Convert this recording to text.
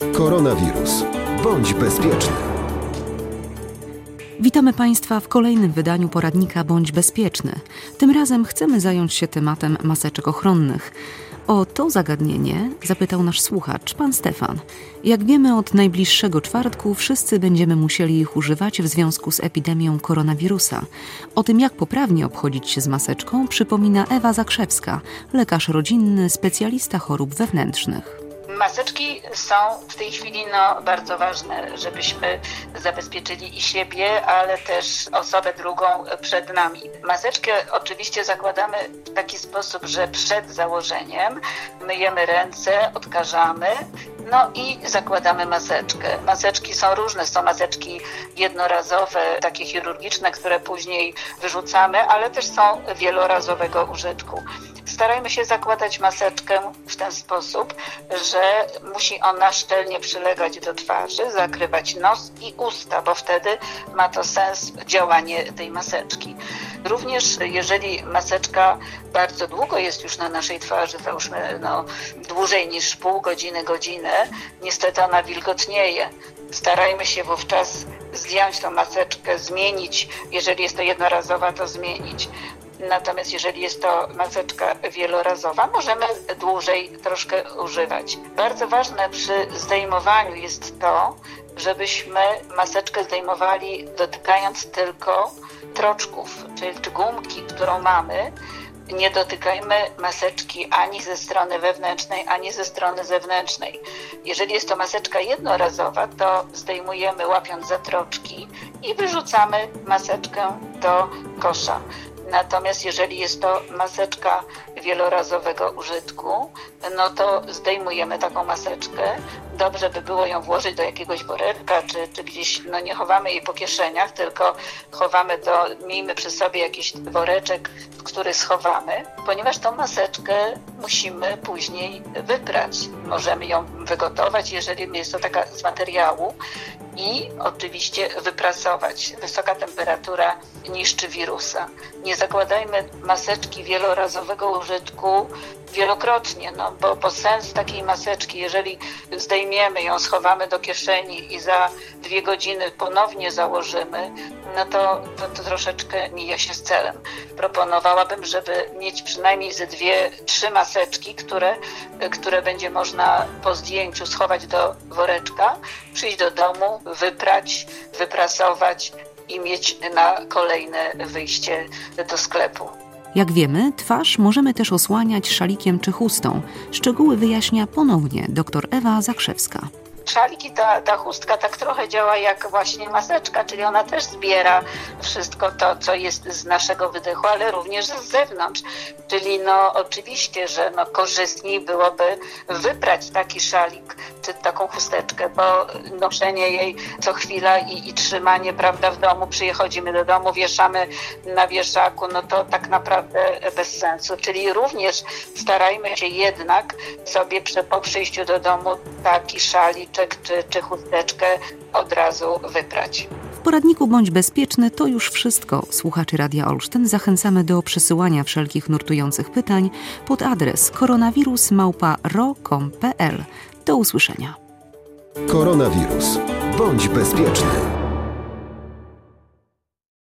Koronawirus. Bądź bezpieczny. Witamy Państwa w kolejnym wydaniu poradnika Bądź Bezpieczny. Tym razem chcemy zająć się tematem maseczek ochronnych. O to zagadnienie zapytał nasz słuchacz, pan Stefan. Jak wiemy, od najbliższego czwartku wszyscy będziemy musieli ich używać w związku z epidemią koronawirusa. O tym, jak poprawnie obchodzić się z maseczką, przypomina Ewa Zakrzewska, lekarz rodzinny, specjalista chorób wewnętrznych. Maseczki są w tej chwili no, bardzo ważne, żebyśmy zabezpieczyli i siebie, ale też osobę drugą przed nami. Maseczkę oczywiście zakładamy w taki sposób, że przed założeniem myjemy ręce, odkażamy, no i zakładamy maseczkę. Maseczki są różne, są maseczki jednorazowe, takie chirurgiczne, które później wyrzucamy, ale też są wielorazowego użytku. Starajmy się zakładać maseczkę w ten sposób, że musi ona szczelnie przylegać do twarzy, zakrywać nos i usta, bo wtedy ma to sens działanie tej maseczki. Również jeżeli maseczka bardzo długo jest już na naszej twarzy, załóżmy no, dłużej niż pół godziny, godzinę, niestety ona wilgotnieje. Starajmy się wówczas zdjąć tą maseczkę, zmienić, jeżeli jest to jednorazowa, to zmienić. Natomiast jeżeli jest to maseczka wielorazowa, możemy dłużej troszkę używać. Bardzo ważne przy zdejmowaniu jest to, żebyśmy maseczkę zdejmowali dotykając tylko troczków, czyli czy gumki, którą mamy. Nie dotykajmy maseczki ani ze strony wewnętrznej, ani ze strony zewnętrznej. Jeżeli jest to maseczka jednorazowa, to zdejmujemy łapiąc za troczki i wyrzucamy maseczkę do kosza. Natomiast jeżeli jest to maseczka wielorazowego użytku, no to zdejmujemy taką maseczkę. Dobrze by było ją włożyć do jakiegoś woreczka, czy, czy gdzieś, no nie chowamy jej po kieszeniach, tylko chowamy do, miejmy przy sobie jakiś woreczek, w który schowamy, ponieważ tą maseczkę musimy później wyprać. Możemy ją wygotować, jeżeli jest to taka z materiału i oczywiście wyprasować. Wysoka temperatura niszczy wirusa. Nie zakładajmy maseczki wielorazowego użytku wielokrotnie, no bo, bo sens takiej maseczki, jeżeli zdejmiemy ją, schowamy do kieszeni i za dwie godziny ponownie założymy, no to, to, to troszeczkę mija się z celem. Proponowałabym, żeby mieć przynajmniej ze dwie, trzy maseczki, które, które będzie można po zdjęciu schować do woreczka, przyjść do domu, wyprać, wyprasować i mieć na kolejne wyjście do sklepu. Jak wiemy, twarz możemy też osłaniać szalikiem czy chustą. Szczegóły wyjaśnia ponownie dr Ewa Zakrzewska szalik i ta, ta chustka tak trochę działa jak właśnie maseczka, czyli ona też zbiera wszystko to, co jest z naszego wydechu, ale również z zewnątrz. Czyli no oczywiście, że no korzystniej byłoby wybrać taki szalik czy taką chusteczkę, bo noszenie jej co chwila i, i trzymanie, prawda, w domu, przychodzimy do domu, wieszamy na wieszaku, no to tak naprawdę bez sensu. Czyli również starajmy się jednak sobie po przyjściu do domu taki szalik czy, czy chusteczkę od razu wyprać. W poradniku Bądź Bezpieczny to już wszystko. Słuchaczy Radia Olsztyn zachęcamy do przesyłania wszelkich nurtujących pytań pod adres koronawirus.ro.com.pl. Do usłyszenia. Koronawirus. Bądź bezpieczny.